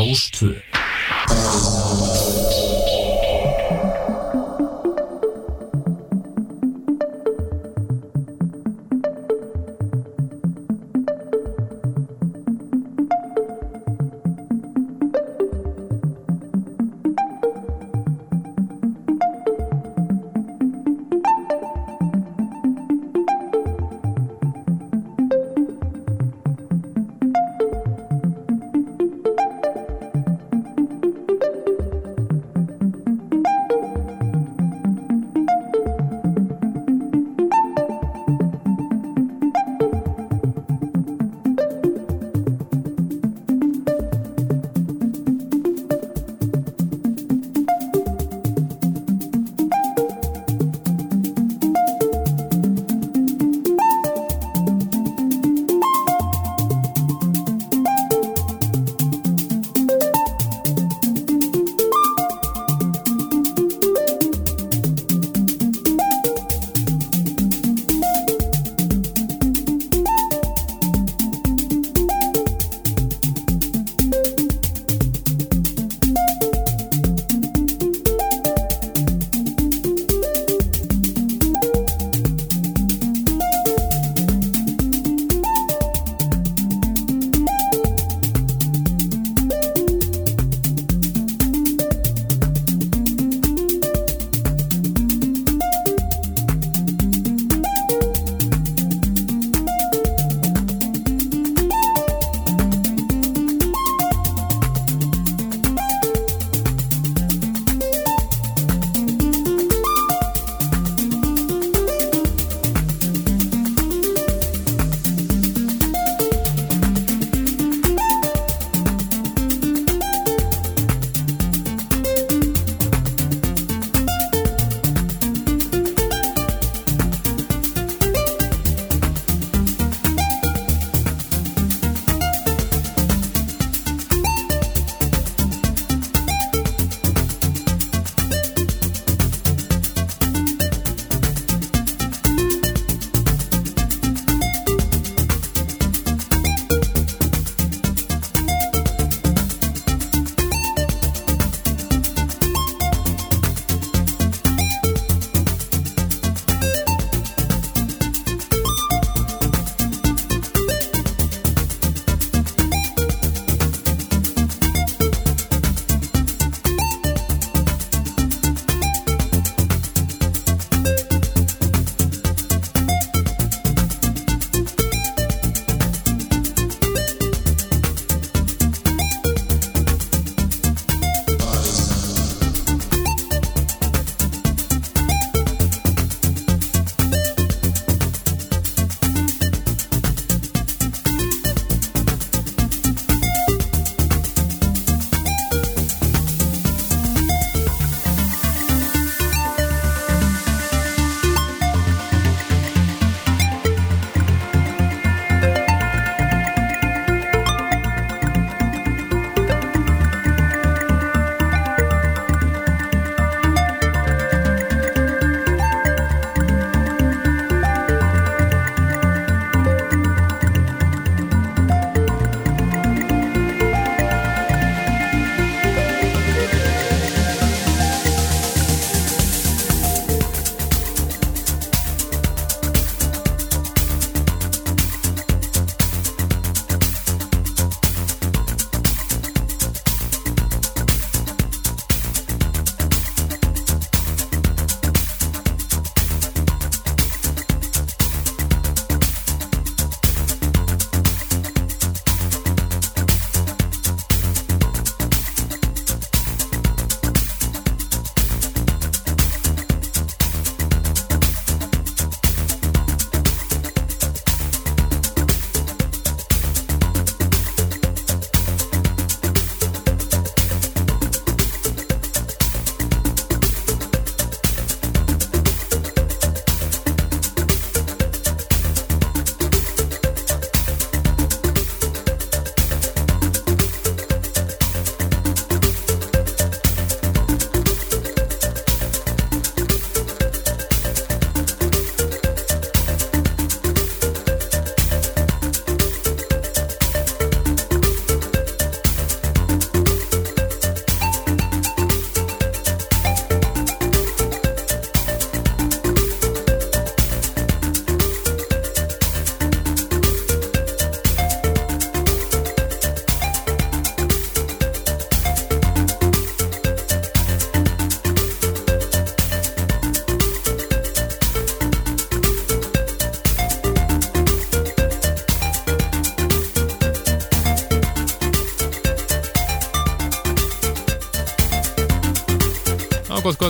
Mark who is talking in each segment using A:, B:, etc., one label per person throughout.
A: Rástvö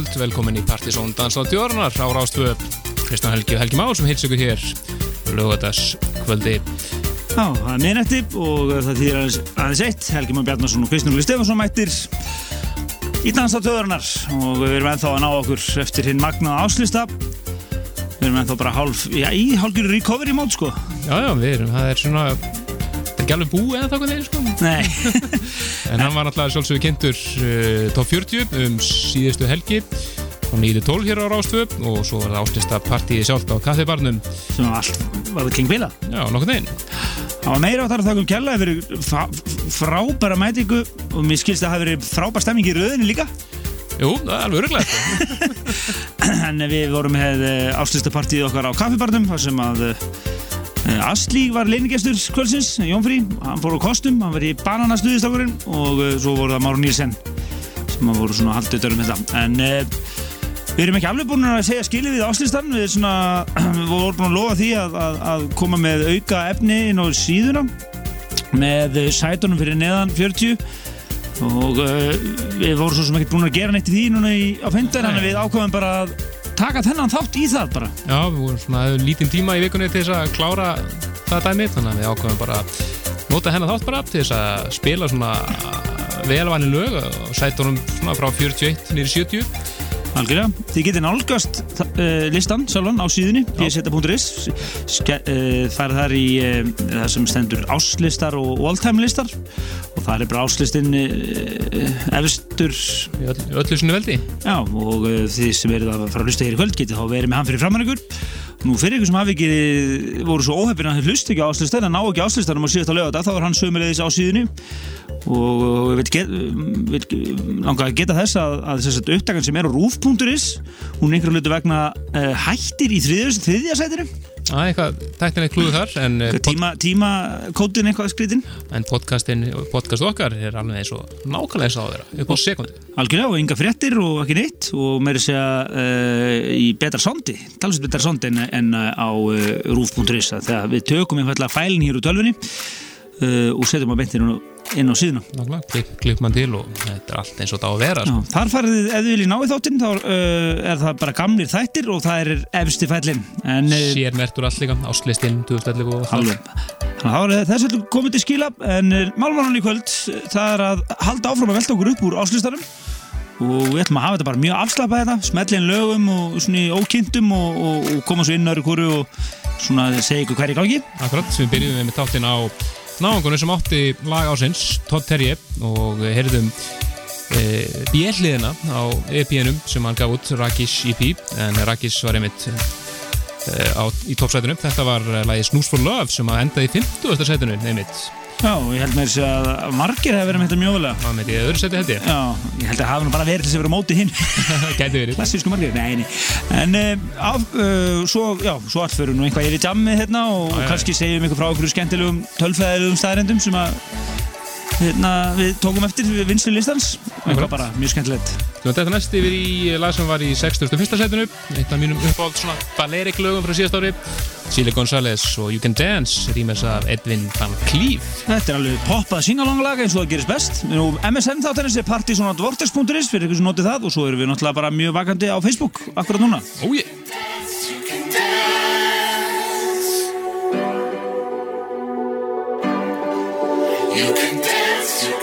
B: kvöld, velkomin í Partizón Dansláttjórnar á Rástvö Kristján Helgi og Helgi Már sem heils ykkur hér lögadags kvöldi
A: Já, það er minnætti og það þýðir aðeins, aðeins eitt. Helgi Már Bjarnarsson og Kristján Úli Stefansson mættir í Dansláttjórnar og við erum ennþá að ná okkur eftir hinn magnaða áslista Við erum ennþá bara hálf, já, í hálfgjörur recovery mót sko.
B: Já, já, við erum, það er svona það er ekki alveg búið eða þakka þeir sko.
A: Nei,
B: en hann var náttúrulega sjálfsögur kynntur uh, top 40 um síðustu helgi. Á 9.12 hér á Rástvö og svo var það áslista partíi sjálft á kaffibarnum.
A: Sem var allt, var það King Vila
B: Já, nokkuð einn
A: Það var meira á þar að þakka um kjallaði fyrir frábæra mætingu og mér skilst að það hafi verið frábær stemming í röðinu líka.
B: Jú, það er alveg öruglega
A: en við vorum með áslistapartíð okkar á kaffibarnum þar sem að uh, Asli var leinigestur kvöldsins, Jónfrí hann fór á kostum, hann var í bananastuðistakkurinn og uh, svo voru það Máru Nílsen sem voru svona haldið dörrum þetta en uh, við erum ekki alveg búin að segja skilið við áslistan við, svona, við vorum búin að lofa því að, að, að koma með auka efni inn á síðuna með sætunum fyrir neðan 40 og uh, við vorum svo sem ekki búin að gera neitt í því núna í, á þannig að við ákvæðum bara að taka þennan þátt í það bara.
B: Já, við vorum svona lítinn tíma í vikunni til þess að klára það dæmi þannig að við ákveðum bara að nota hennar þátt bara til þess að spila svona velvæni lög og sæta honum svona frá 41 nýri 70
A: algjörlega, þið getið nálgast uh, listan sjálfan á síðunni pseta.is uh, það er þar í uh, það sem stendur áslistar og all-time listar. Og það er bara áslistin efstur.
B: Í öll, öllu sinni veldi.
A: Já, og þið sem verið að fara að hlusta hér í kvöld getið þá verið með hann fyrir framann ykkur. Nú fyrir ykkur sem hafi ekki voru svo óheppin að hlusta ekki áslistar en ná ekki áslistarum og síðast á lögata þá er hann sömulegis á síðunni. Og við vil get, vil langa að geta þess að, að að uppdagan sem er á rúf.is hún er einhverju hlutu vegna uh, hættir í þriðja, þriðja sætinu.
B: Það er eitthvað tæknilegt klúðu þar en, eh,
A: tíma, eitthvað skritin
B: en podcastin, podcast okkar er alveg eins og nákvæmlega eins á þeirra upp á sekundu
A: algjörlega og enga fréttir og ekki neitt og meiri segja uh, í betra sondi, talsveit betra sondi en, en á uh, rúf.is þegar við tökum einhverja fælin hér úr tölvunni uh, og setjum að beintir inn á síðuna.
B: Klipp, klipp mann til og þetta er allt eins og það á að vera sko.
A: þar farið ef þið viljið ná í þáttinn þá uh, er það bara gamlir þættir og það er efsti fælin en uh,
B: Sér mertur allt líka, áslistinn 2011 og það
A: alveg Þannig að það var þess að komið til skila en málmannan í kvöld það er að halda áfram að velta okkur upp úr áslistarum og við ætlum að hafa þetta bara mjög afslapað þetta smetlinn lögum og svona í ókynntum og, og, og koma svo inn öru hverju og svona segja ykkur hverju gangi.
B: Akkurat, sem við byrjuðum með þáttinn á náðungunum sem átti lag ásins Todd Terje og heyrðum e, bjelliðina á EP-num sem hann gaf út, Rakish EP en Rakish var einmitt e, á, í toppsætinu, þetta var lagi Snooze for Love sem að endaði í 50. sætinu einmitt,
A: Já, og ég held með þess að margir hefur verið með þetta vel
B: það með því öðru sæti held ég.
A: Já, ég held að hafa bara verið til þess að vera á móti hinn.
B: Gæti verið.
A: Klassísku margir, nei, nei. En uh, uh, svo, já, svo fyrir nú einhvað yfir jammið hérna og
B: Já, já, já.
A: kannski segjum ykkur frá okkur skemmtilegum tölfæðilegum staðrendum sem að hérna, við tókum eftir við vinslu listans.
B: Akkurat.
A: eitthvað bara mjög skemmtilegt.
B: Þetta næst yfir í lag sem var í 61. sætinu eitt af mínum uppáld svona balerik lögum frá síðast ári. Chile González og You Can Dance rýmess af Edvin Van Cleef.
A: Þetta er alveg poppað singalonglag eins og það gerist best. Nú, MSN þáttanins er partysonatvortex.is fyrir ykkur sem notið það. Og svo erum við náttúrulega bara mjög vakandi á Facebook akkurat núna.
C: You can dance, you can dance,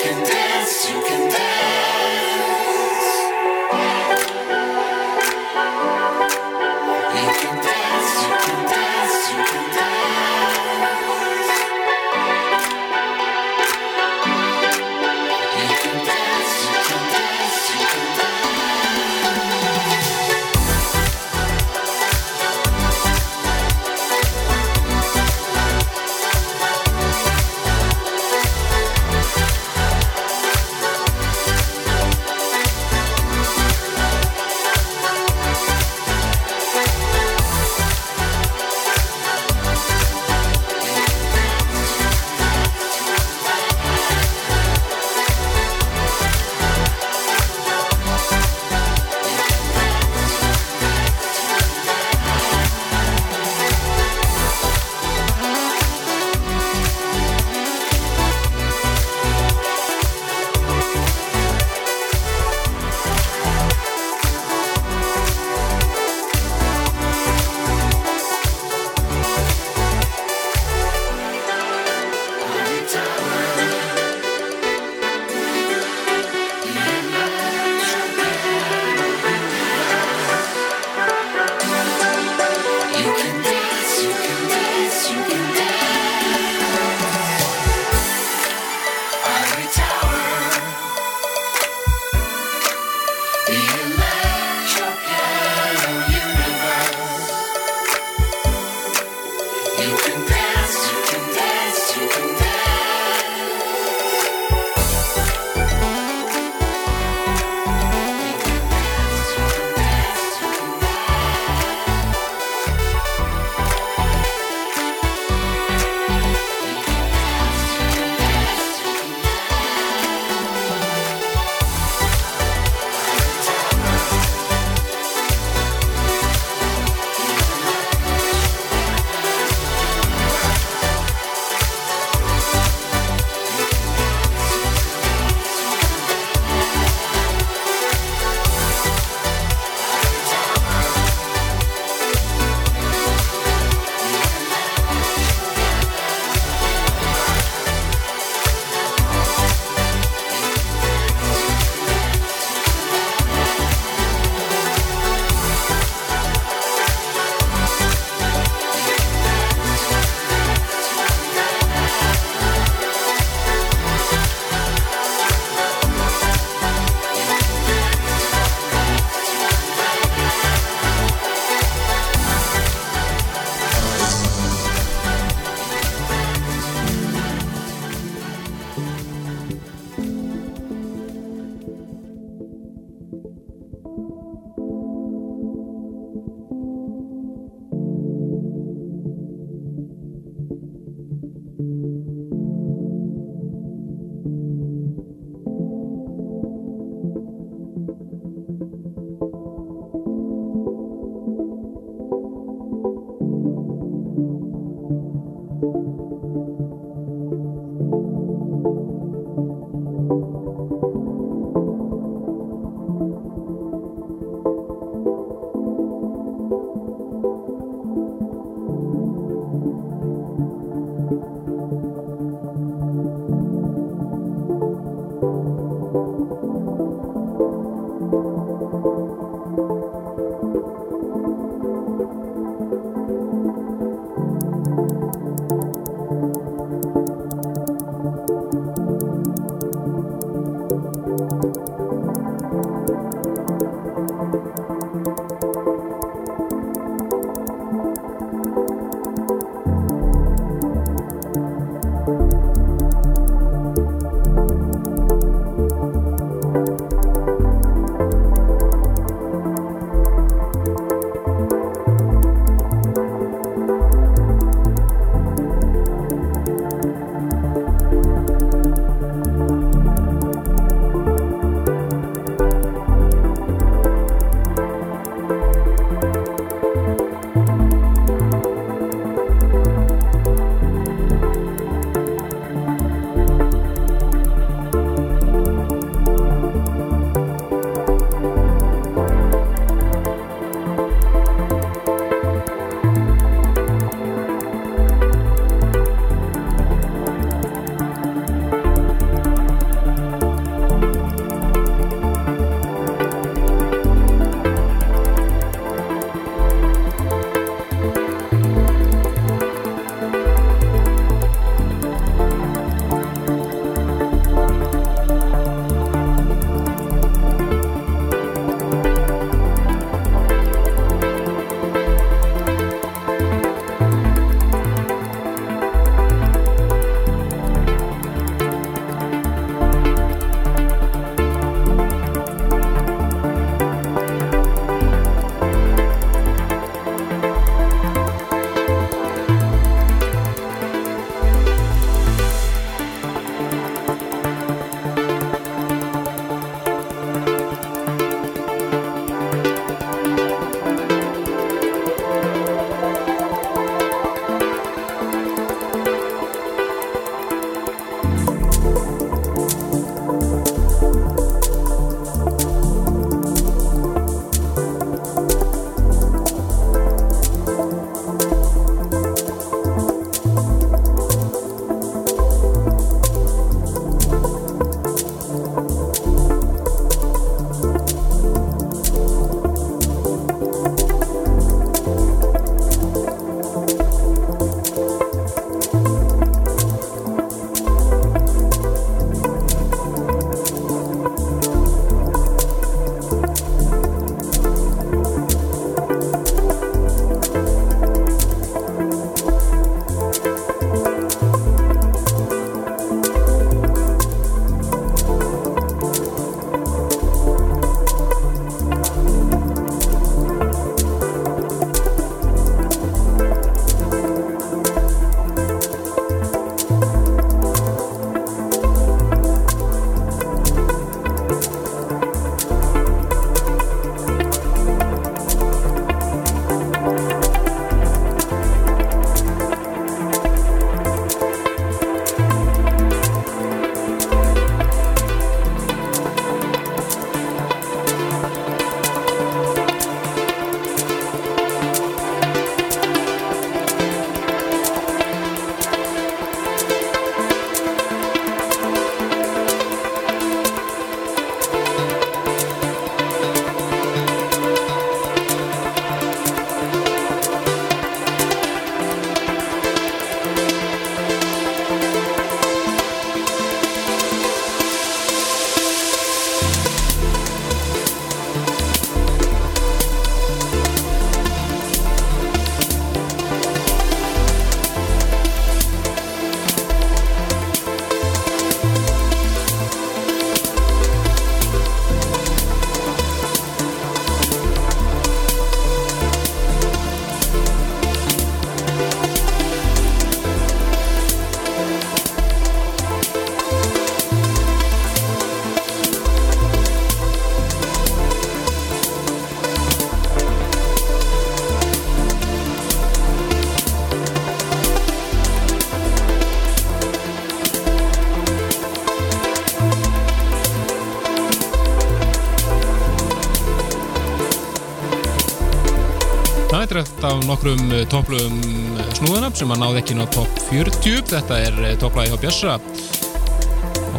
B: af nokkrum eh, topplugum eh, snúðuna sem að náði ekki ná topp 40 þetta er eh, topplagi hjá Bjössa.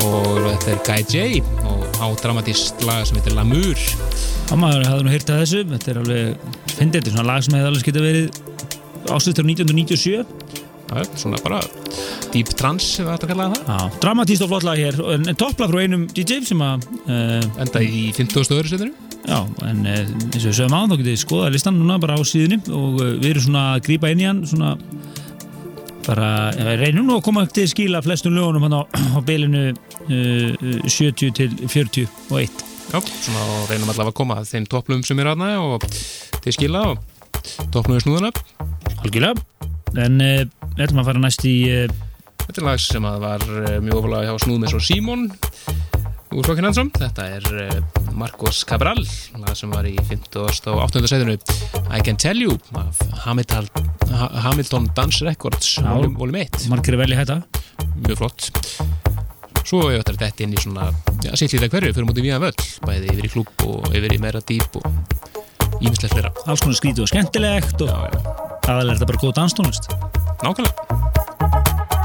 B: Og þetta er Guy J. og á dramatíst lag sem heitir Lamur
A: Já, maður hafði nú hýrt að þessu, þetta er alveg, finnst þetta er svona lag sem hefði alveg geta verið áslutur 1997.
B: Já, svona bara deep trance ef þetta kallaði það.
A: Dramatíst og flott lag hér, en, topplag frá einum DJ sem að, uh,
B: enda í 50. öðru setinu
A: já, en uh, eins og við sögum á, þá getið þið skoða listan núna bara á síðunni og uh, við erum svona að grípa inn í hann, svona bara, við reynum nú að koma til skila flestum lögunum hann á, á bilinu uh, 70 til 41.
B: Já, svona og reynum allavega að koma að þeim topplugum sem er aðna og til skila og topplugum snúðuna
A: Algjörlega, en uh, við ætlum að fara næst í uh,
B: Þetta er lag sem að var eh, mjög ofalega hjá Snúðmes og Simon úr Flokkin Hansson. Þetta er eh, Marcos Cabral, sem var í 50. og 8. sæðinu I Can Tell You af Hamilton, Ha- Hamilton Dance Records volum, volum 1.
A: margir velja þetta.
B: Mjög flott. Svo ætlar þetta inn í svona ja, lítið hverju fyrir mútið víðan völl, bæði yfir í klúb og yfir í meira dýp og ímislegt fleira.
A: Alls konar skrítið og skemmtilegt og aðalega er þetta bara góð danstónlist.
B: Nákvæmlega.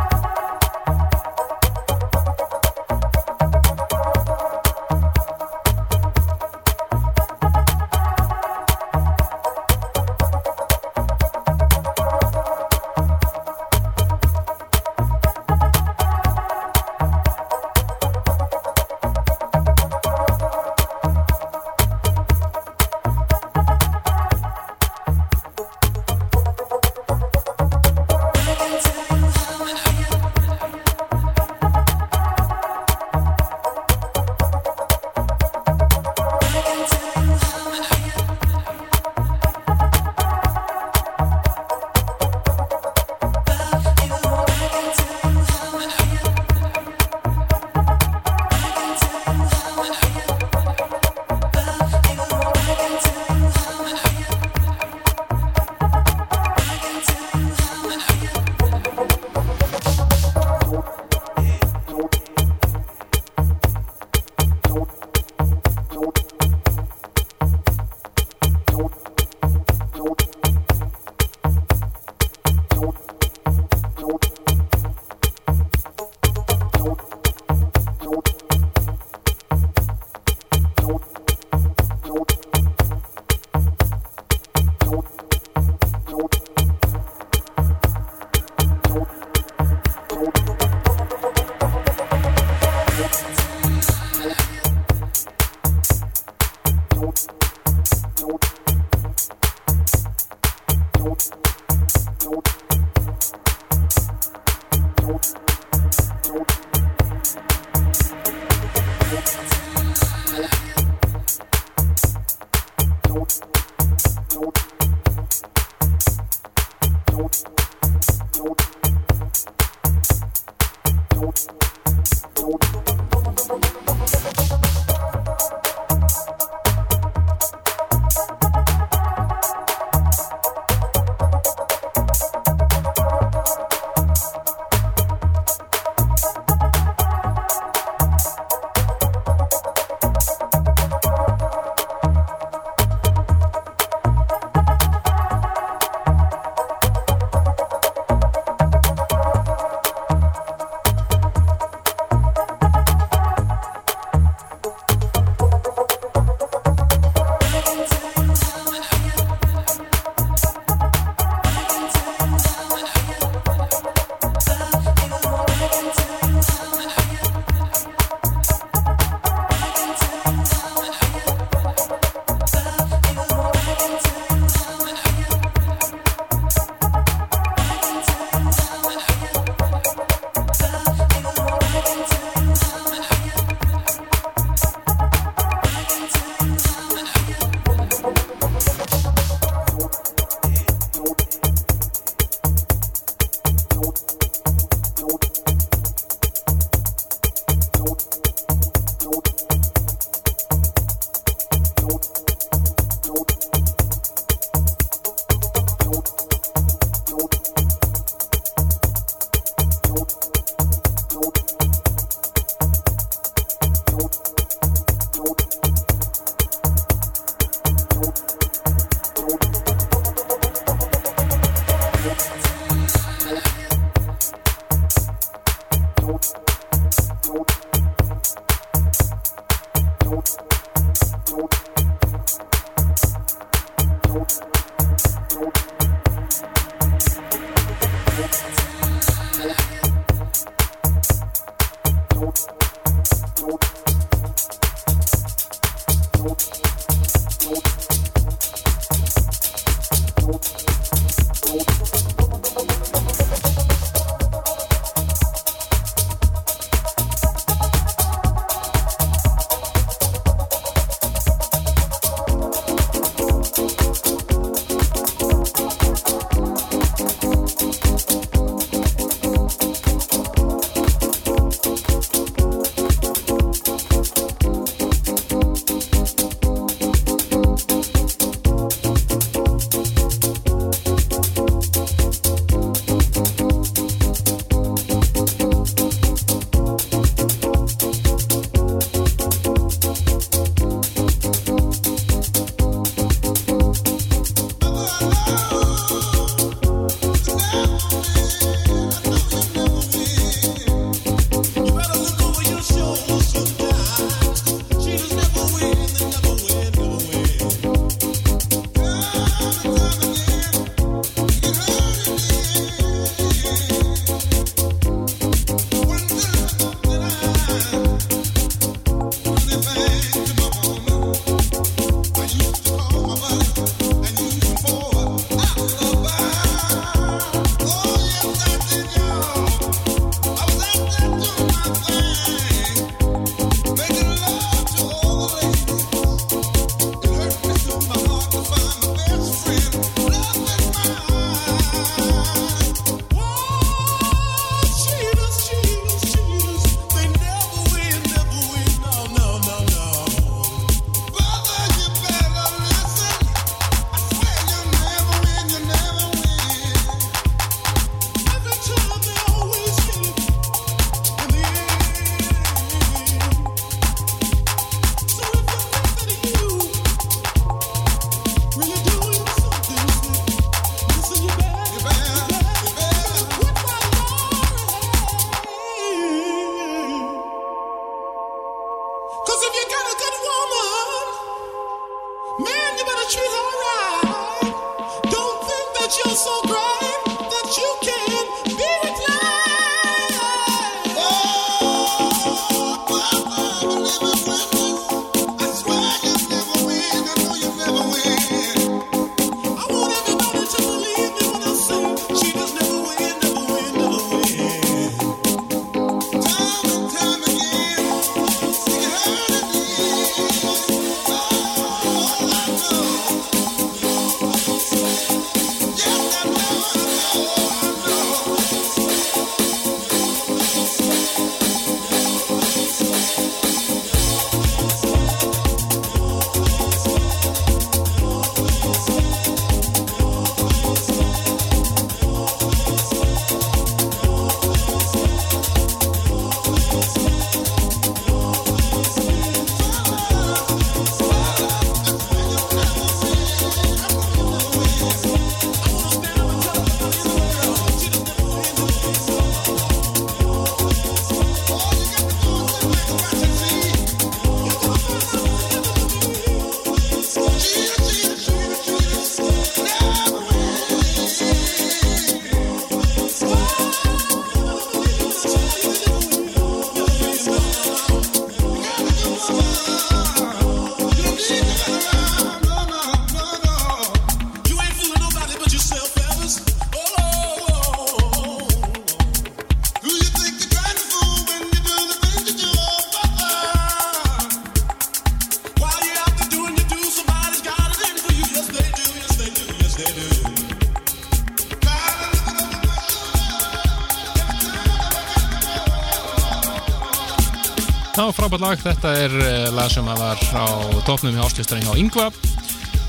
B: Frábært lag, þetta er eh, lag sem var á topnum hjá áslistarinn hjá Yngva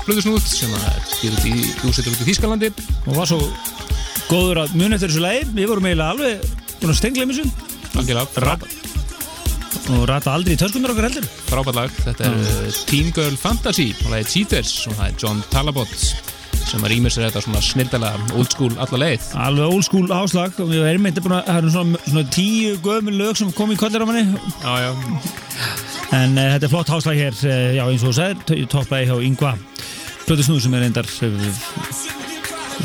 B: Blöðusnúð sem býður í úsettur út í Þýskalandi.
A: Og var svo góður að muni eftir þessu lagi. Við vorum eiginlega alveg búin að stengla um þessu. Og rata aldrei í töskundur okkar heldur.
B: Frábært lag. Þetta er mm. Teen Girl Fantasy og lagið Cheaters og það er John Talabot sem að rýmur sér þetta svona snildalega old school alla leið.
A: Alveg old school áslag og við erum eitthvað búin að það eru svona, svona tíu gömul lög sem kom í kollir á manni.
B: Já, já,
A: en uh, þetta er flott áslag hér uh, já eins og þú sagðir, toppaði hjá Yngva Plötu Snúð sem er reyndar uh,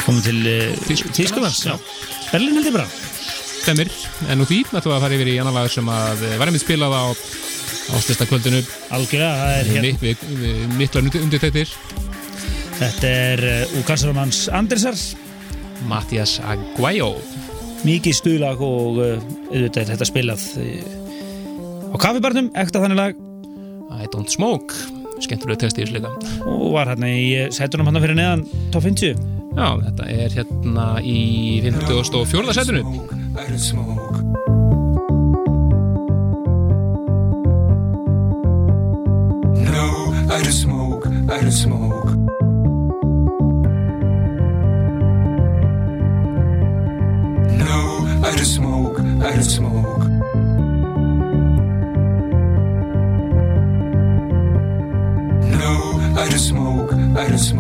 A: komið til Þýskalands já. Berlín heldur bara.
B: Stemir, en nú því ætlum við að fara yfir í annar lag sem að eh, var einmitt spilað á áslista kvöldinu.
A: Algjörlega, það er hér.
B: Við, við, við miklar undir þettir
A: þetta er úr Kassaramans Andersar
B: Mattias Aguayo
A: mikið stuðlag og uh, auðvitað þetta spilað uh, á kaffibarnum, ekta þannig lag
B: I don't smoke skemmtilega testi í þessu líka
A: og var hérna í sætunum hann fyrir neðan top 50
B: Já, þetta er hérna í 54. setinu
D: I don't smoke. No, I don't smoke. I don't smoke. Don't smoke. No, I don't smoke. I don't smoke.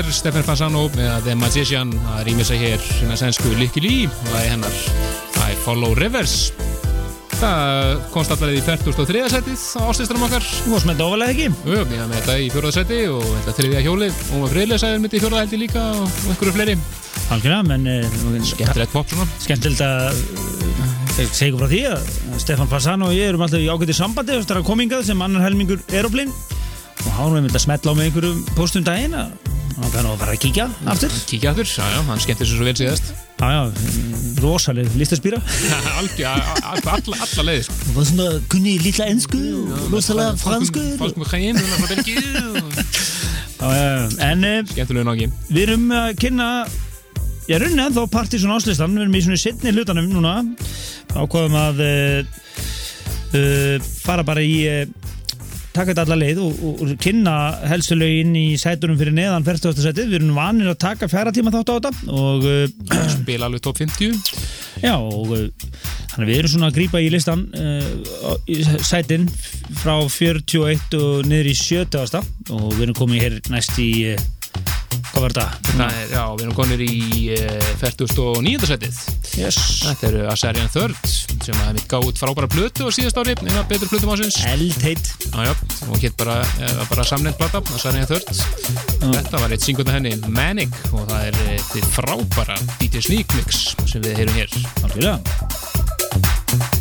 B: Það er Stefan Fasano með The Magician að rýmja sig hér hérna sænsku Lykke Lý og það er hennar I Follow Rivers. Það komst allar í 43. setið á áslistanum okkar.
A: Með þetta ofalega ekki?
B: Jú, ég með þetta í fjóraða seti og þetta þriðja hjóli og friðlega sæðir myndi í fjóraða heldi líka og einhverju fleiri.
A: Algjörlega, menn uh,
B: Skemmtilegt pop svona.
A: skemmtilegt að uh, segja frá því að Stefan Fasano og ég erum alltaf í ágæti sambandi og stara komingað sem annar helmingur Aeroplane. Og hann var með að smetla á með einhverjum postum daginn að hann kann að fara að kíkja aftur.
B: Kíkja aftur, já já, hann skemmtir sér svo vel síðast.
A: Já, já, rosaleg listaspýra
B: alla, leiðir sko.
A: Það var svona, kunni lítla ennsku rosalega fransku.
B: Fólk með hæginn, er Belgíu.
A: Já, já, En
B: Skemmtilegu náki
A: við erum að kynna ég runni ennþá Partiðsson áslistan við erum í svona setni hlutanum núna. Ákvaðum að uh, uh, fara bara í uh, taka þetta alla leið og, og, og kynna helstu lögin í sætunum fyrir neðan 40. sætið, við erum vanir að taka fjara tíma þátt á þetta og uh,
B: Spila alveg top 50
A: já og uh, þannig við erum svona að grípa í listan uh, á- í sætin frá 41 og niður í 70. og við erum komið hér næst í hvað var þetta?
B: Er, já, við erum konir í uh, 49. setið
A: Yes.
B: Þetta eru Asarian Third sem að mitt gáð út frábæra plötu á síðast ári eina betur plötum ásins
A: Eldheit
B: Já, já, og hétt bara, eða bara samnend plata Asarian Third Þetta var eitt singunda henni Manic og það er eh, þið frábæra DJ Sneak Mix sem við heyrum hér
A: Algjörlega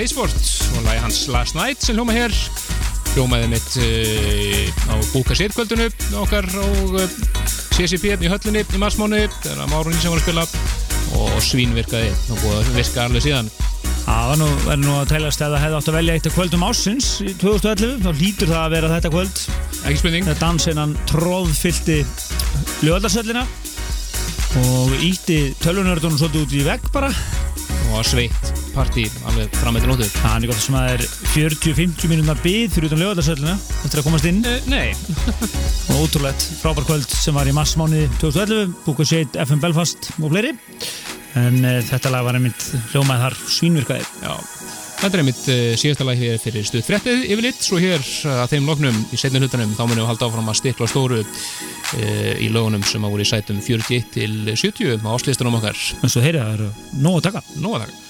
B: Baseport og lagi hans Last Night sem hljóma hér. Hljómaði mitt uh, á Búka Sirkvöldunu okkar og uh, CCP í höllinni í marsmánu þegar Márunni sem var að spila og svín virkaði. Og að virka alveg síðan.
A: Það var nú, verður nú að teljast ef það hefði átt að velja eitt af kvöldum ásins í 2011 þá lítur það að vera þetta kvöld.
B: Ekki spurning.
A: Þegar dansinnan tróðfyllti löðarsöllina og ítti tölvunördunum svolítið út í vegg bara.
B: Og sveitt partí alveg fram með til nóttu
A: Það er gott sem að er 40-50 mínúnar bið fyrir utan lögadagsöllina eftir að komast inn.
B: Uh, Nei,
A: og ótrúlegt frábær kvöld sem var í massmáni 2011 Búka Shade, FM Belfast og fleiri. En uh, þetta lag var einmitt hljómaði þar svínvirkaði.
B: Já. Þetta er einmitt uh, síðasta lag hér fyrir stuð fréttið yfirleitt, svo hér að þeim loknum í setni hlutanum, þá munum við halda áfram að stikla stóru í lögunum sem að voru í sætum 41 til 70 á áslistunum okkar.
A: En svo heyrið það eru nóg að taka.
B: Nóa dag
E: Now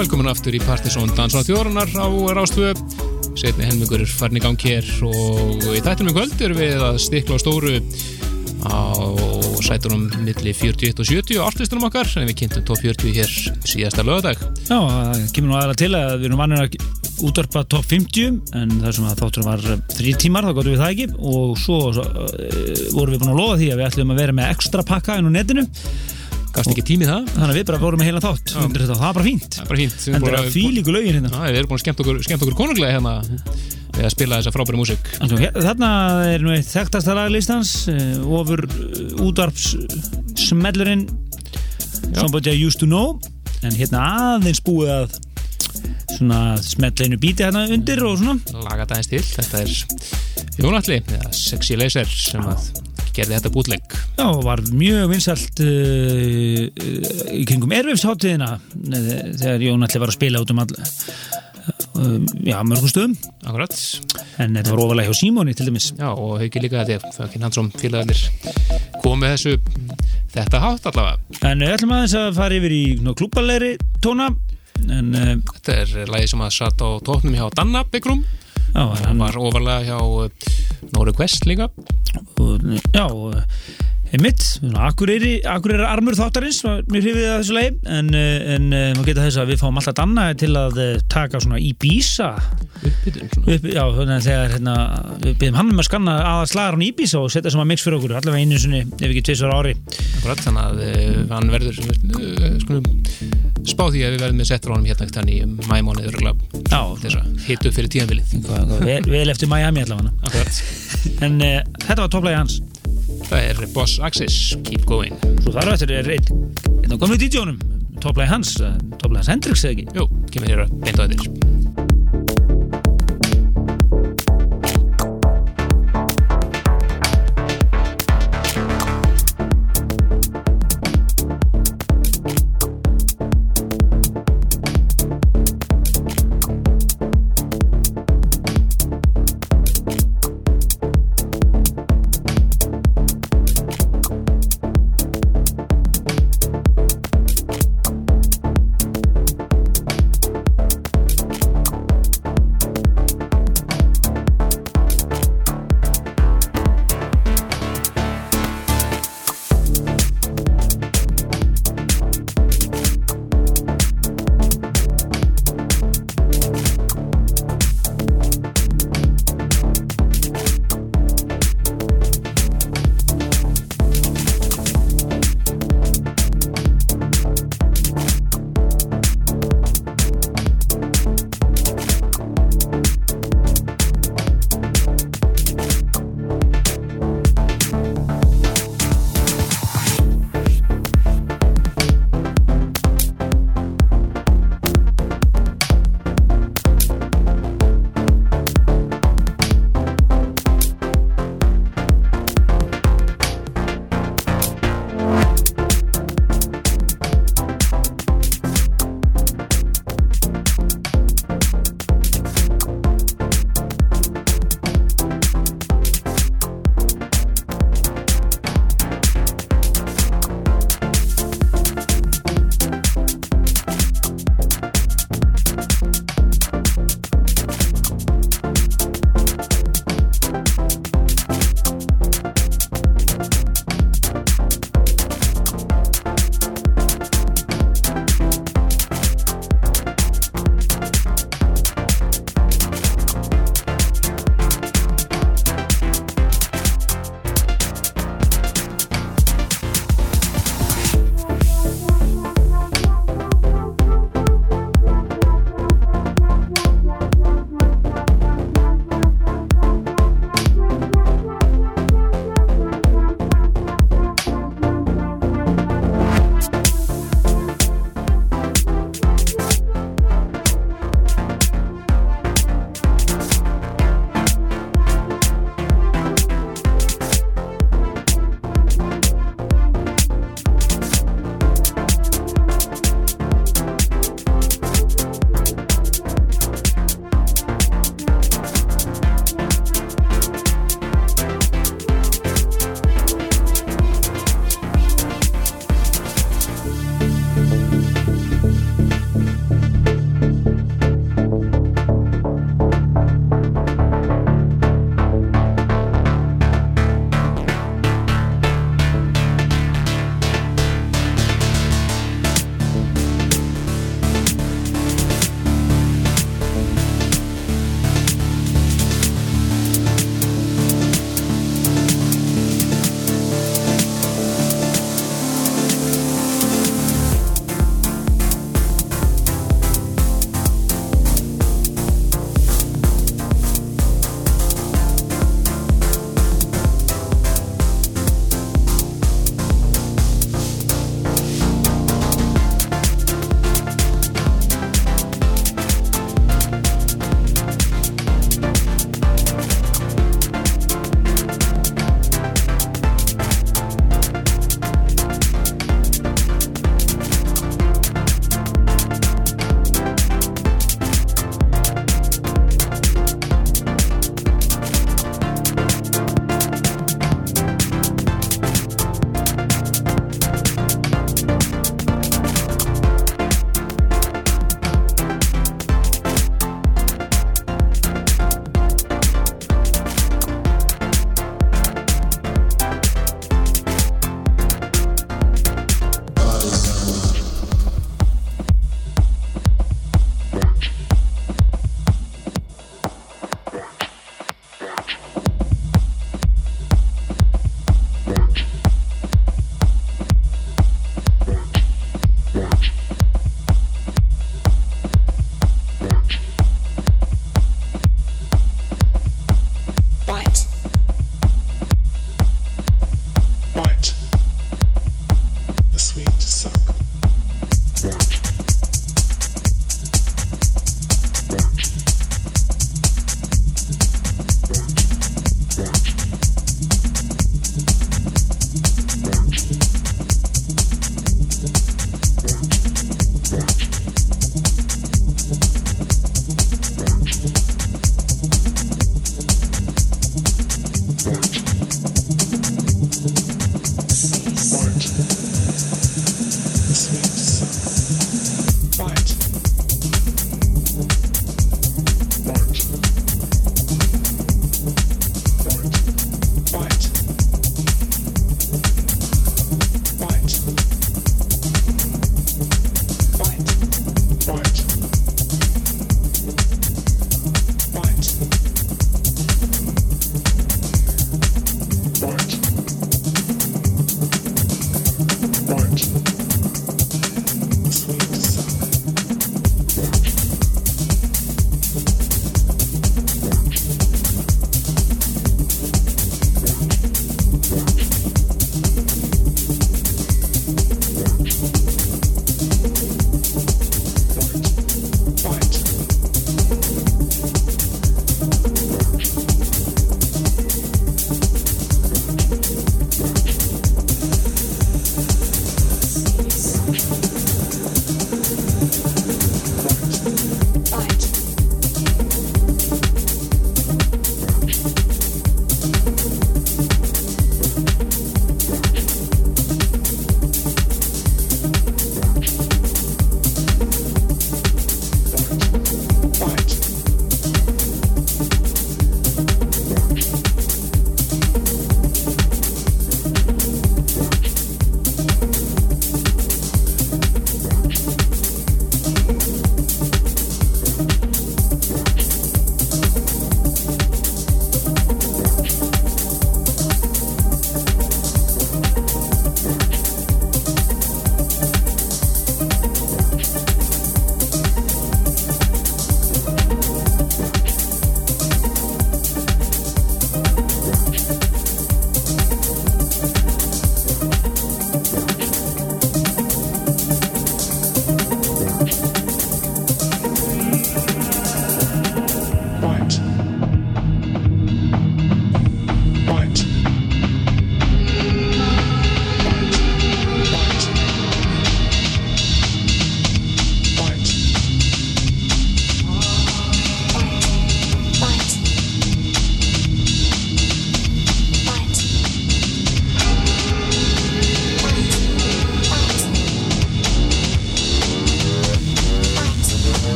B: velkomin aftur í Partisón Dansá þjórunar á Rástvö setni helmingur er farin í gang hér og í þættinum í kvöld erum við að stikla á stóru á sætunum milli 41 og 70 og ártlistunum okkar en við kynntum top 40 hér síðasta lögadag
A: Já, það kemur nú aðra til að við erum vannir að útvarpa top 50 en það sem að þáttur var þrý tímar þá gotum við það ekki. Og svo, svo uh, vorum við búin að lofa því að við ætlum að vera með ekstra pakka inn á netinu
B: Gast ekki tími það?
A: þannig að við bara vorum með heila þátt. Það er bara fínt.
B: Það er bara fínt.
A: Það er fílíku lögin hérna.
B: Við erum búin að skemmt okkur, okkur konunglega hérna við að spila þessa frábæri
A: hér- Þarna er nú eitt þekktasta laglistans uh, ofur uh, útvarps smellurinn Somebody I used to know. En hérna aðeins búið að svona smellinu bíti hérna undir og svona.
B: Laga dagins til. Þetta er Jónalli, eða Sexy Laser sem að gerði þetta bútleik
A: Já, var mjög vinsælt uh, uh, í kringum erfifsháttíðina þegar Jón allir var að spila út um all uh, já, mörgum stöðum.
B: Akkurat.
A: En þetta var ofalega hjá Símóni til dæmis.
B: Já, og Hauki líka þetta það er ekki hann som félagarnir komið þessu þetta hátt allavega.
A: En við ætlum aðeins að fara yfir í klúbalegri tóna. En uh,
B: Þetta er lagi sem að satt á tóknum hjá Danna Byggrum
A: já,
B: hann var ofarlega hjá uh, Nóri Quest líka
A: já, og Einmitt, Akureyri, Akureyri armur þáttarins mjög hrifið að þessu leið en, eh, en eh, maður geta þess að við fáum alltaf danna til að eh, taka svona Ibiza.
B: Uppbytun svona.
A: upp, já, þannig að þegar hérna, við byrjum hann um að skanna aða slagar á Ibiza og setja saman mix fyrir okkur allavega einu sinni, ef ekki tvisar ári.
B: Akkurat, þannig að hann verður skulum spá því að við verðum með settur honum hérna þannig í mæmónið örgulega
A: Já,
B: þess að hitu fyrir
A: hvað- vel, vel eftir Miami
B: það er Boss Axis, Keep Going.
A: Svo þar á eftir er einn af gömlu DJ-unum topplægi hans, eh, topplægi hans Hendrix eða ekki?
B: Jú, kemur hér að beint á þetta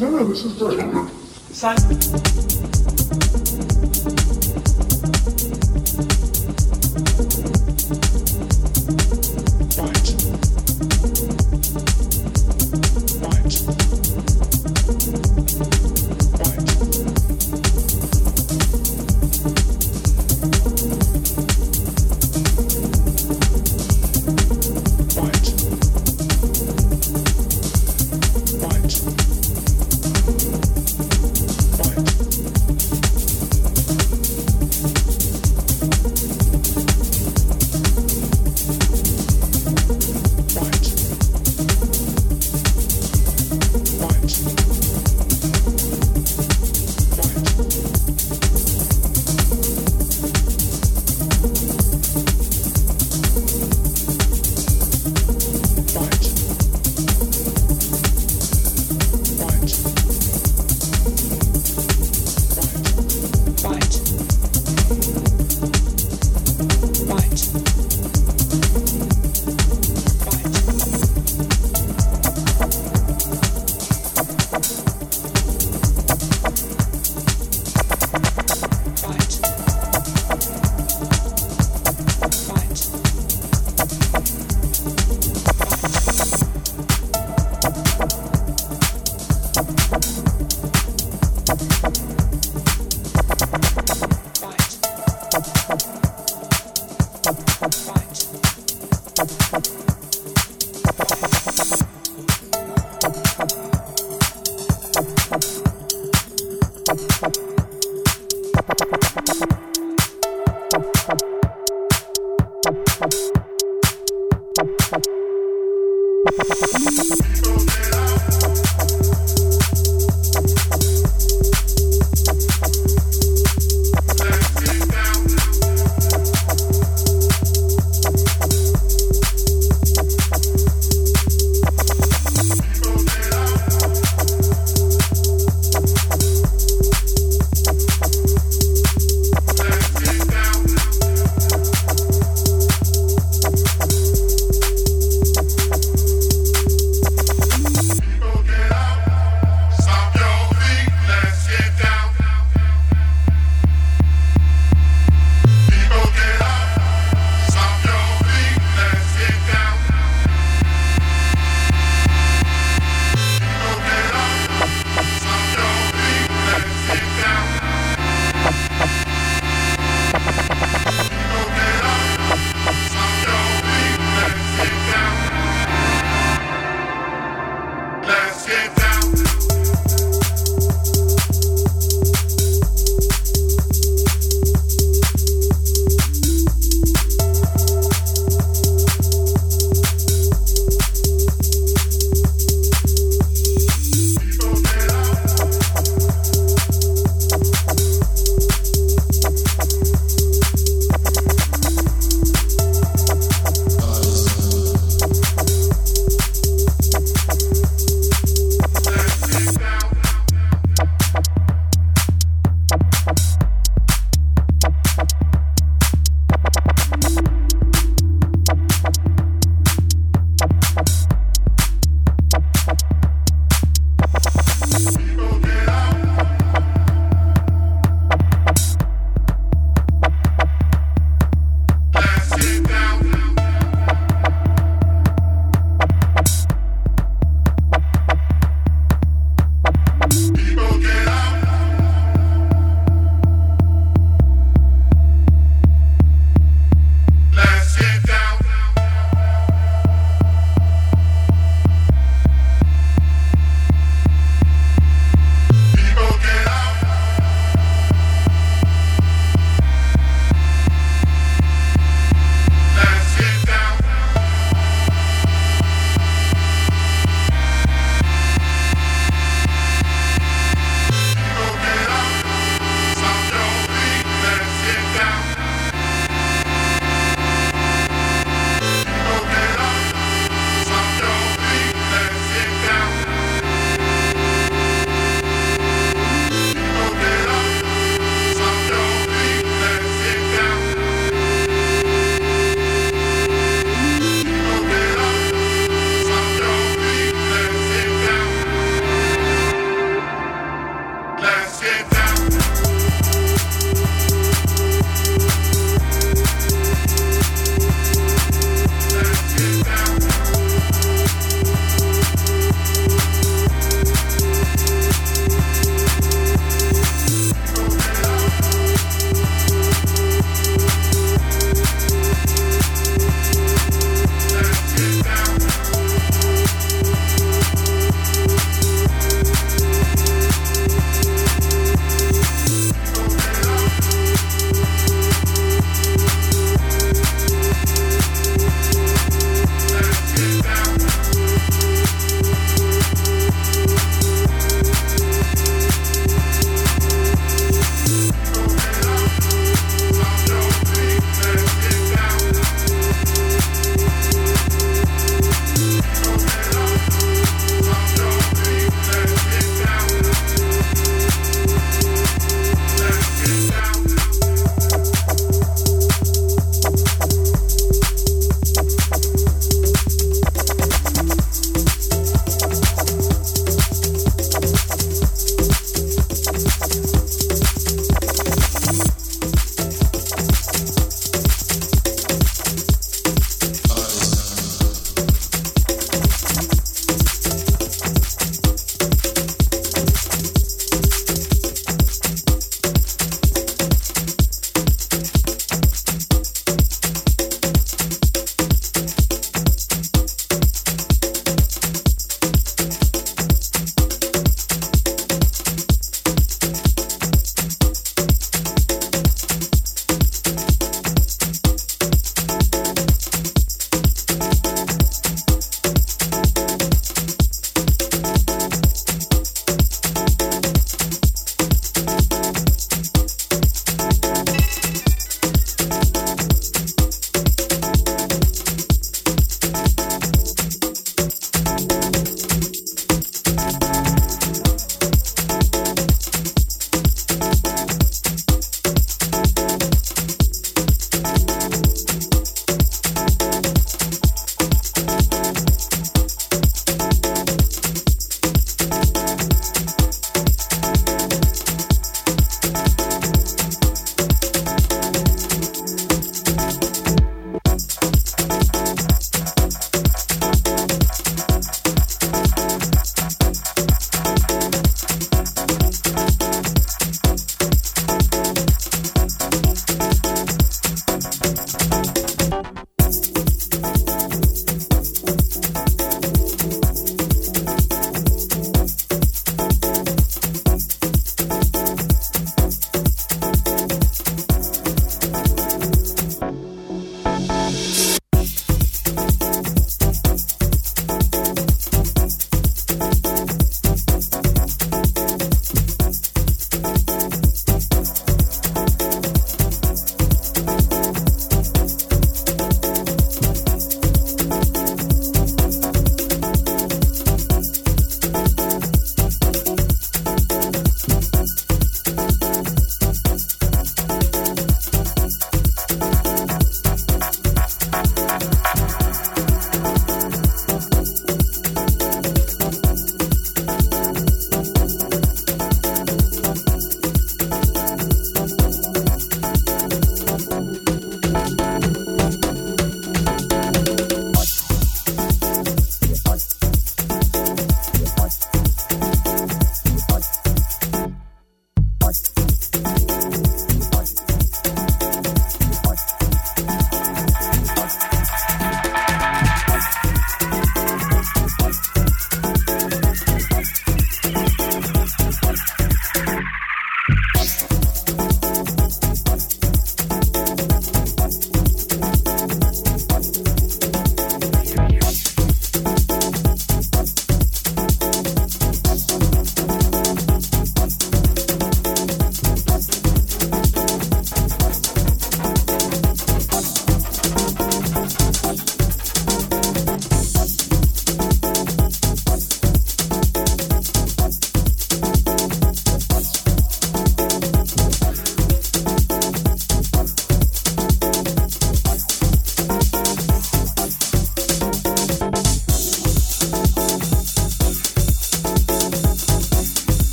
F: no, no, this is great.
G: Simon.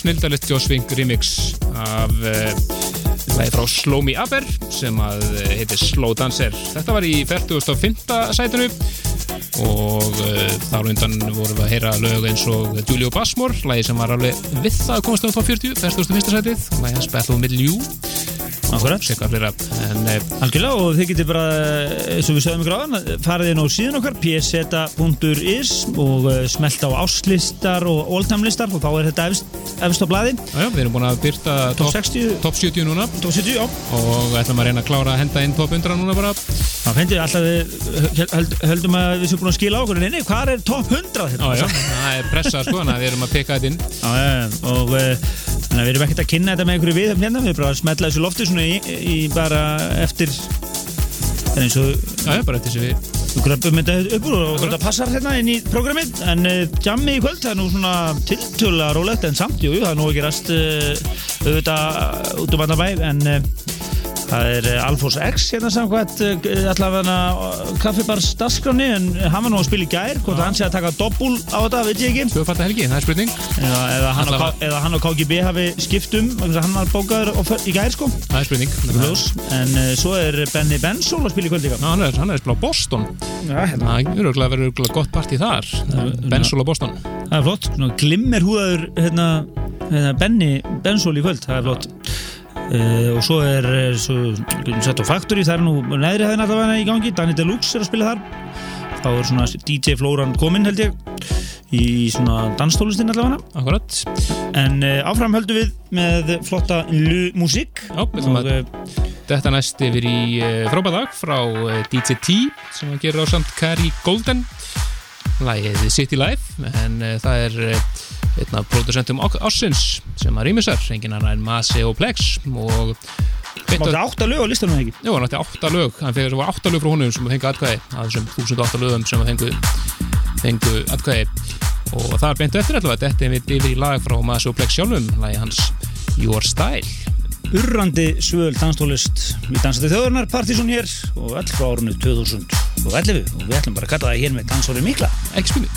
B: Snildalegt Joss Vink remix af uh, lagi frá Slow Me Aber sem að uh, heitir Slow Dancer. Þetta var í 45. sætinu og uh, þar undan vorum við að heyra lög eins og Julio Bassmore, lagi sem var alveg við það að komast á top 40, 41. sætið, lagi hans Battle with You,
A: Akkurat.
B: sekka flera, en
A: Algjörlega og þið getur bara, eins og við sögum ykkur áðan, farið inn á síðan okkar pseta.is og uh, smelt á áslistar og oldtimelistar og þá er þetta efst, efst á blaði.
B: Já, við erum búin að byrta
A: Top
B: top,
A: 60,
B: top 70 núna.
A: Top 70, já.
B: Og ætlum að reyna að klára að henda inn top 100 núna bara.
A: Það ég alltaf við höld, höldum að við séum búin að skila okkur. En nei, hvað er top 100
B: Já,
A: þetta?
B: já, það er pressa sko, þannig að við erum að peka þetta inn.
A: Já, já, og uh, þannig að við erum ekkert að kynna þetta með einhverju við hérna, við erum bara að smetla þessu lofti svona í, í bara eftir eins og
B: Já, já, bara eftir sem við
A: við gröpum þetta upp úr og þetta passar hérna inn í prógramið en uh, jammi í kvöld, það er nú svona tiltöla rólegt en samt, jú, jú, það er nú ekki rast uh, auðvitað út um annar bæ en uh, það er uh, Alfons X hérna samkvæmt uh, allavega kaffibars dagskráni en hann var nú að spila í gær hvort hann sé að taka doppul á þetta, veit ég ekki.
B: Tvöfalda helgi, það er spurning.
A: Eða, eða, hann. K- eða hann og KGB hafi skipt um vegna þess að hann var bókaður á í gær sko.
B: Það er spurning.
A: Ljós. en uh, svo er Benny Bensol að spila í kvöld líka.
B: Já, hann er, hann er að spila á Boston.
A: Já, hérna.
B: Það er örgulega verið örgulega gott partí þar. Bensol á Boston.
A: Það er flott, glimmer húðaður hérna, hérna Benny Bensol í kvöld, það er flott uh, og svo er sett á Factory, það er nú neðri hæðin allavega í gangi, Danny Deluxe er að spila þar. Þá er svona DJ Flóran kominn held ég í svona danstólistin allavega.
B: Akkurat.
A: En uh, áfram höldum við með flotta músík
B: Þetta næst yfir í uh, frábæðag frá DJ T sem að gera á samt Carrie Golden. Lægið City Life en það er einn af producentum Ássins sem að rýmisar, enginn annar en Masi og Plex og beint
A: máttu
B: á-
A: átta lög á listanum ekki?
B: Jú, hann átti átta lög, hann fyrir var átta lög frá honum sem að fengu atkvæði, að þessum 1008 lögum sem að fengu atkvæði. Og það er beintu eftir allavega. Þetta er mitt yfir í lag frá Masi og Plex sjálfum lagi hans Your Style.
A: Urrandi svöl danstólist í dansandi þjóðurnar Partíson hér og öll frá árunni 2011 og við ætlum bara að kalla það hér með dansóri mikla.
B: Ekki spurning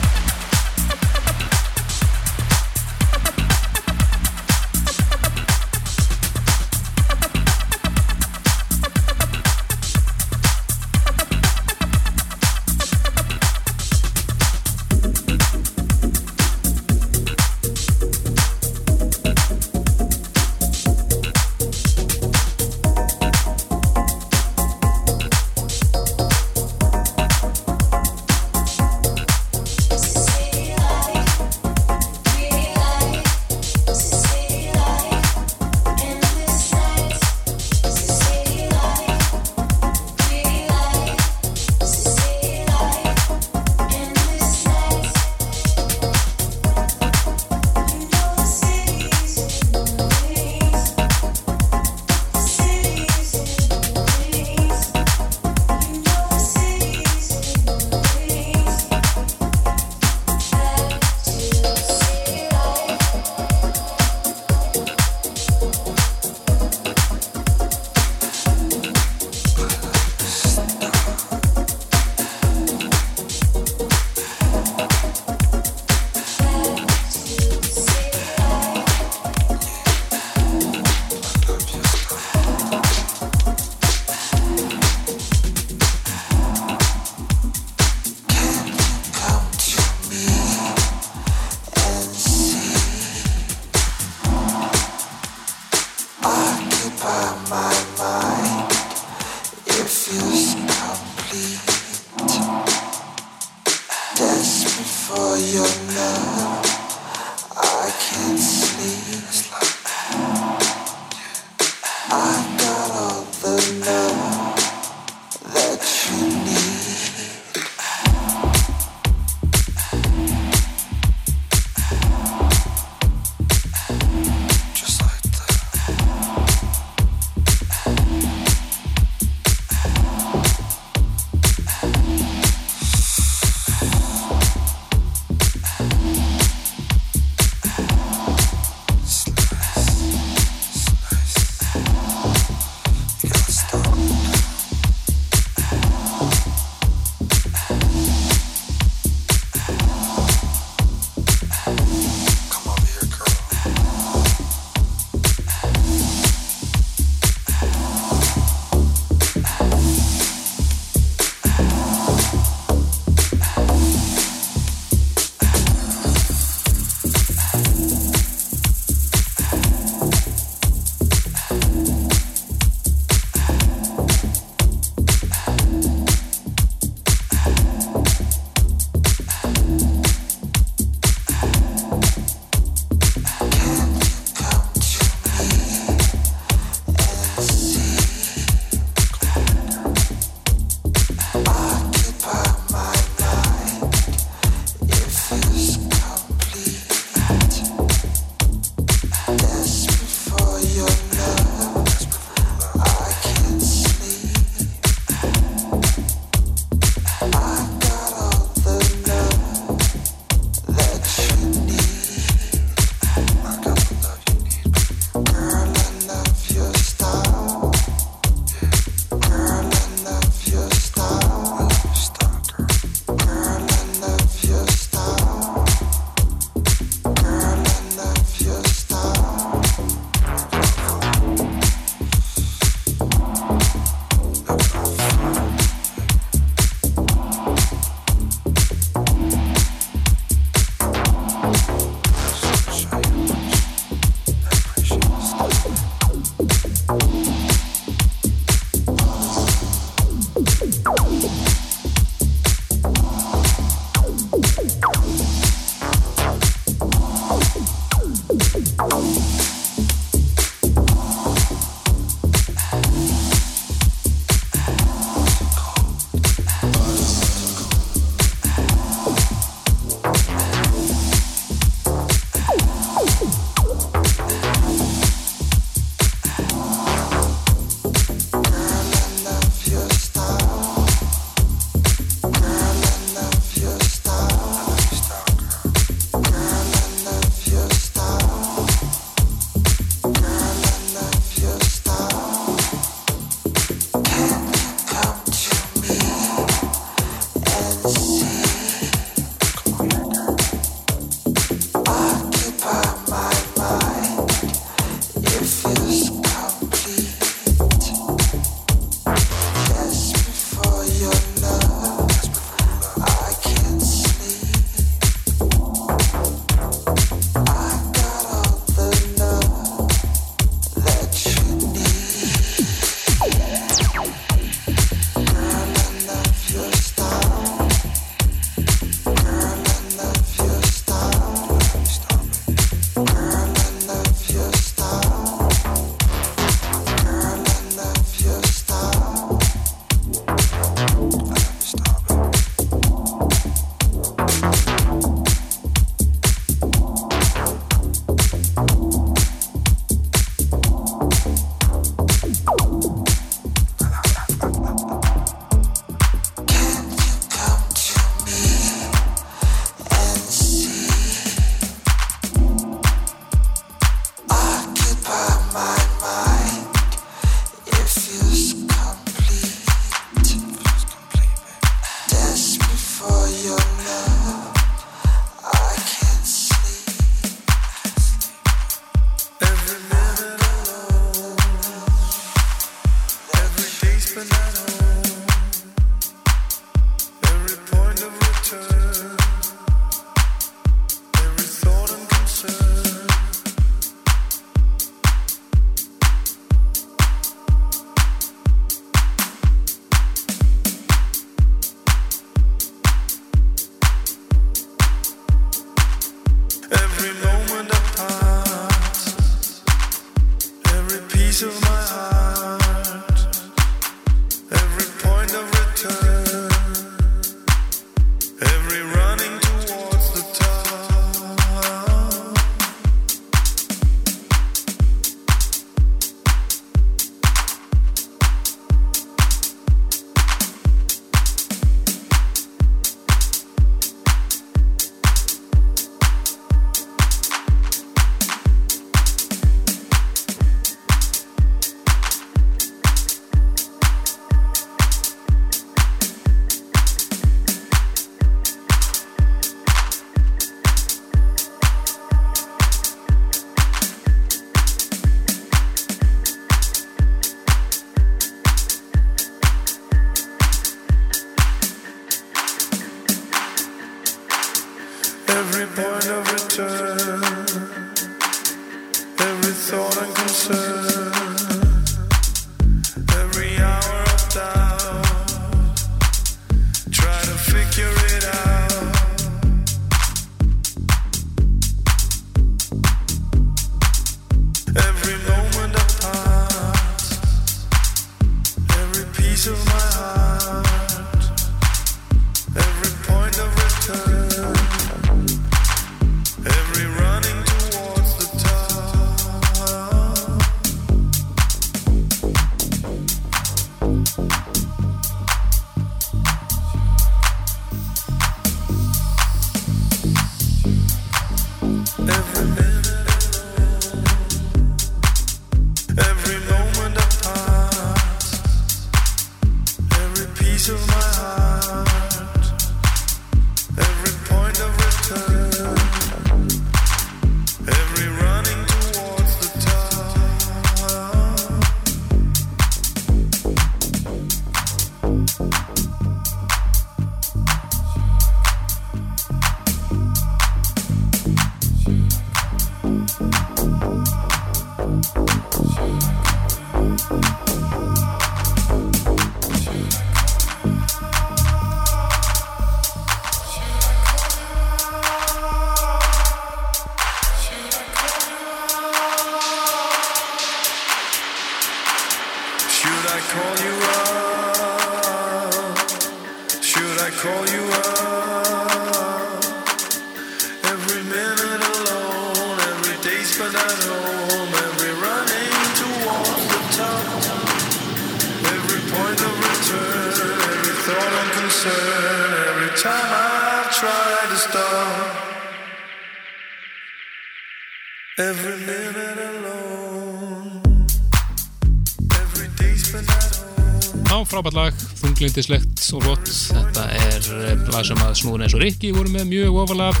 B: og Rikki voru með mjög ofalega.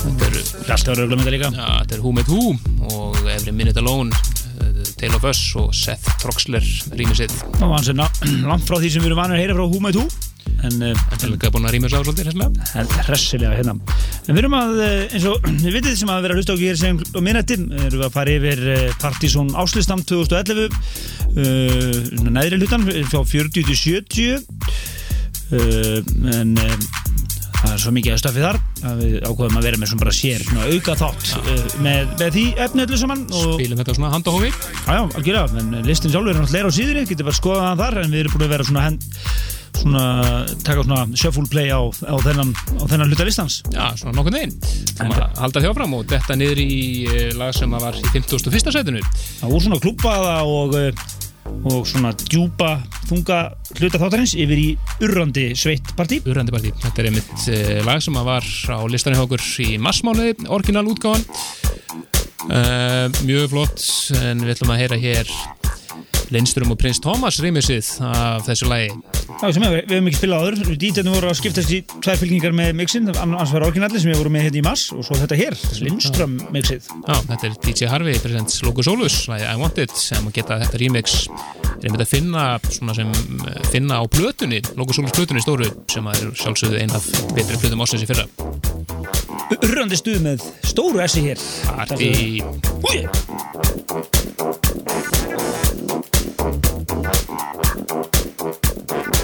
B: Þetta er,
A: ára auðvitað líka.
B: ja, þetta er Who Made Who og Every Minute Alone, eh, Tale of Us og Seth Troxler rýmið sitt.
A: Og hann sem langt frá því sem við erum vanir að heyra frá Who Made Who. En uh,
B: Þetta er líka búin að rýmið svolítið,
A: hressilega hérna. En við erum að, eh, eins og við vitið sem að vera að hlusta okkur hér sem á minnætti, erum við að fara yfir eh, Partizón Áslistam 2011 uh, neðri hlutan frá 40 til 70 uh, en er svo mikið að stöfið þar að við ákveðum að vera með svona bara sér svona auka þátt uh, með, með því efni öllu saman og
B: Spilum þetta svona handahófi.
A: Já, já, algjörlega, en listin sjálfur er náttúrulega á síðri, getur bara að skoða það þar en við erum búin að vera svona, hend, svona taka svona shuffle play á, á, þennan, á þennan hluta listans
B: Já, svona. Það maður halda þjófram og detta niður í eh, lag sem var í 51. setinu.
A: Það voru svona klúpaða og, eh, og svona djúpa þunga hluta þáttarins yfir í urrandi sveitt partí
B: Urrandi partí. Þetta er einmitt uh, lag sem var á listanum hjá okkur í massmánuði, orginal útgáðan. Uh, mjög flott, en við ætlum að heyra hér Lindström og Prins Thomas rýmisið af þessu lagi.
A: Já, sem er, við hefum ekki spilað áður. DJ-num voru að skiptast í tvær fylkingar með mixin. Annars var orginalli sem við vorum með hérna í mass og svo þetta hér, Lindström mixið.
B: Já, þetta er DJ Harvey, presents Logo Solus, lagi I Want It, sem geta þetta remix er einmitt að finna svona sem eh, finna á plötunni, Logo Solus plötunni stóru, sem að er sjálfsögðu ein af betri plötum ásins í fyrra.
A: Urrandi stuð með stóru essi hér.
B: Party.
A: Úi!
D: Every
H: Thank you.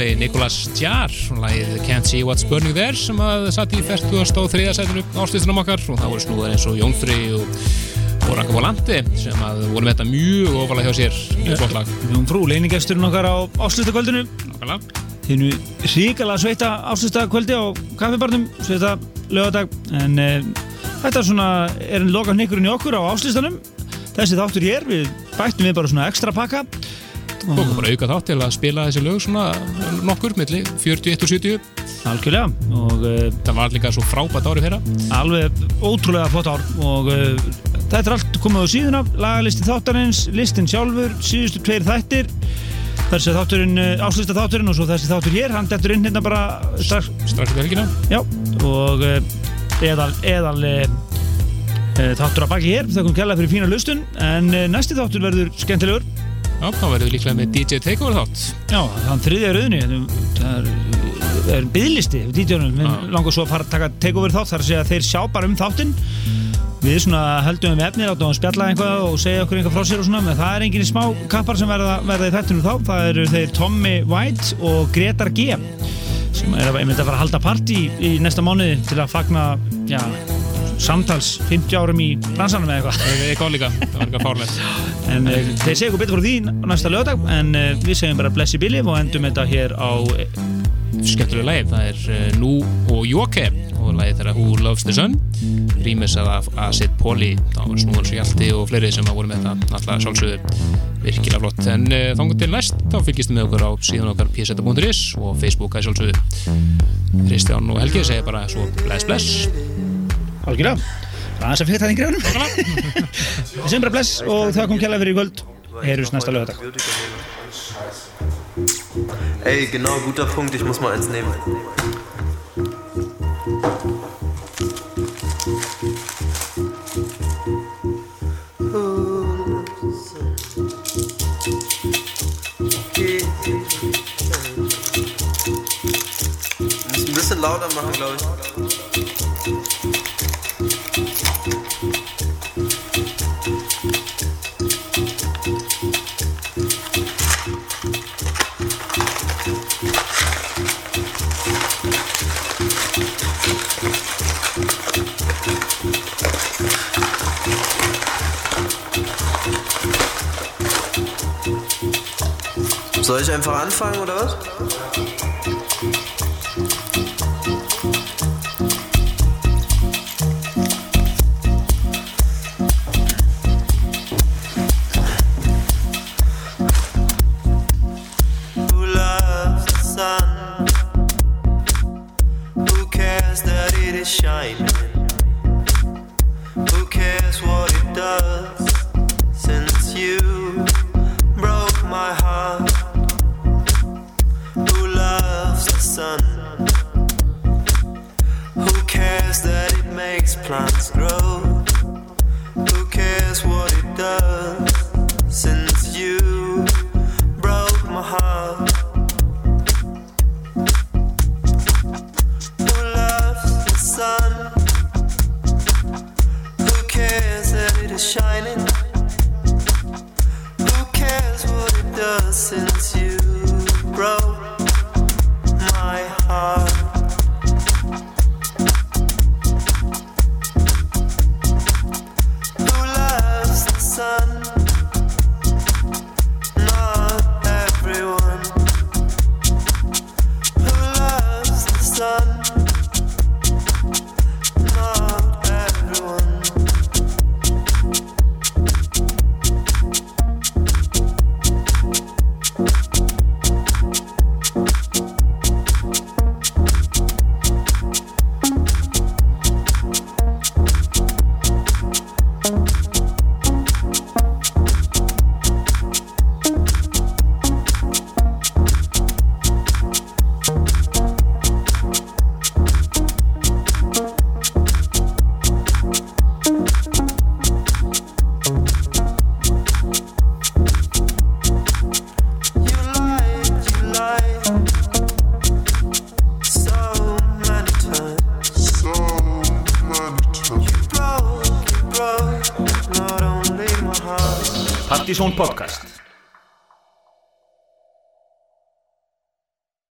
B: Er skemmtilegi Nicolas Jar og lagið Can't See What's Burning There sem að satt í 43. sætinu ástistunum okkar. Og það voru snúðar eins og Jónfri og, og Ranka Volandi sem að voru með þetta mjög ofalega hjá sér. Mjög flott lag.
A: Jón Frú, leiningesturinn okkar á
B: Nákvæmlega.
A: Þínu ríkala sveita áslutakvöldi á kaffibarnum, sveita lögadag en e, þetta er svona er en loka hnykkurinn í okkur á áslustanum þessi þáttur hér, við bættum við bara svona ekstra pakka
B: Tókum bara auka þátt til að spila þessi lög svona nokkur milli 41 og 70
A: algjörlega og e,
B: það var líka svo frábært ári fyrra.
A: Alveg ótrúlega flott ár og uh, þetta er allt komið á síðuna. Lagalisti þáttarins, listin sjálfur síðustu tveir þættir. Þessi þátturinn, uh, áslista þátturinn og svo þessi þáttur hér, hann dettur inn hérna bara strax,
B: strax upp helgina.
A: Já, og uh, eðal, eðal uh, uh, þáttur að baki hér, þakkum kjærlega fyrir fína lustun. En uh, næsti þáttur verður skemmtilegur
B: Já, þá verðum við líklega með DJ Takeover þátt.
A: Já, þann þriðja rauðni það er, er byðlisti við DJ-unum, við langar svo að fara að taka takeover þátt, þar að þeir sjá bara um þáttinn. Við svona heldum um efni, látum að spjalla eitthvað og segja okkur eitthvað frá sér og svona, en það er enginn smá kappar sem verða, verða í þættinu þá. Það eru þeir Tommy White og Gretar G sem er að, að fara að halda partí í næsta mánuði til að fagna, já, samtals 50 árum í bransanum eða eitthvað.
B: Eitthvað líka, það var eitthvað fárlegt
A: En uh, þeir segja okkur betur frá því næsta lögadag, en uh, við segjum bara bless í billi og endum þetta hér á
B: skemmtilega lagið, það er Nú og Jóke og lagið þeirra Who Loves the Sun. Rýmis af Acid Poli það var Snúðans og Hjalti og fleiri sem að voru með þetta alltaf sjálfsögðu. Virkilega flott. En þangum til næst, þá fylgist með okkur á síðan okkar pseta.is og Facebook að sjálfsögðu. Kristján og Helgi segja bara svo bless bless
A: Algjörlega. Aðeins að fyrir það grefnum. Við segjum bara bless og það kom kjærlega fyrir í kvöld. Heyrjus næsta lögadag.
I: Ey, genau, guter Punkt, ich muss mal eins nehmen. Muss ein bisschen lauter machen, glaube ich. Soll ich einfach anfangen oder was? You broke,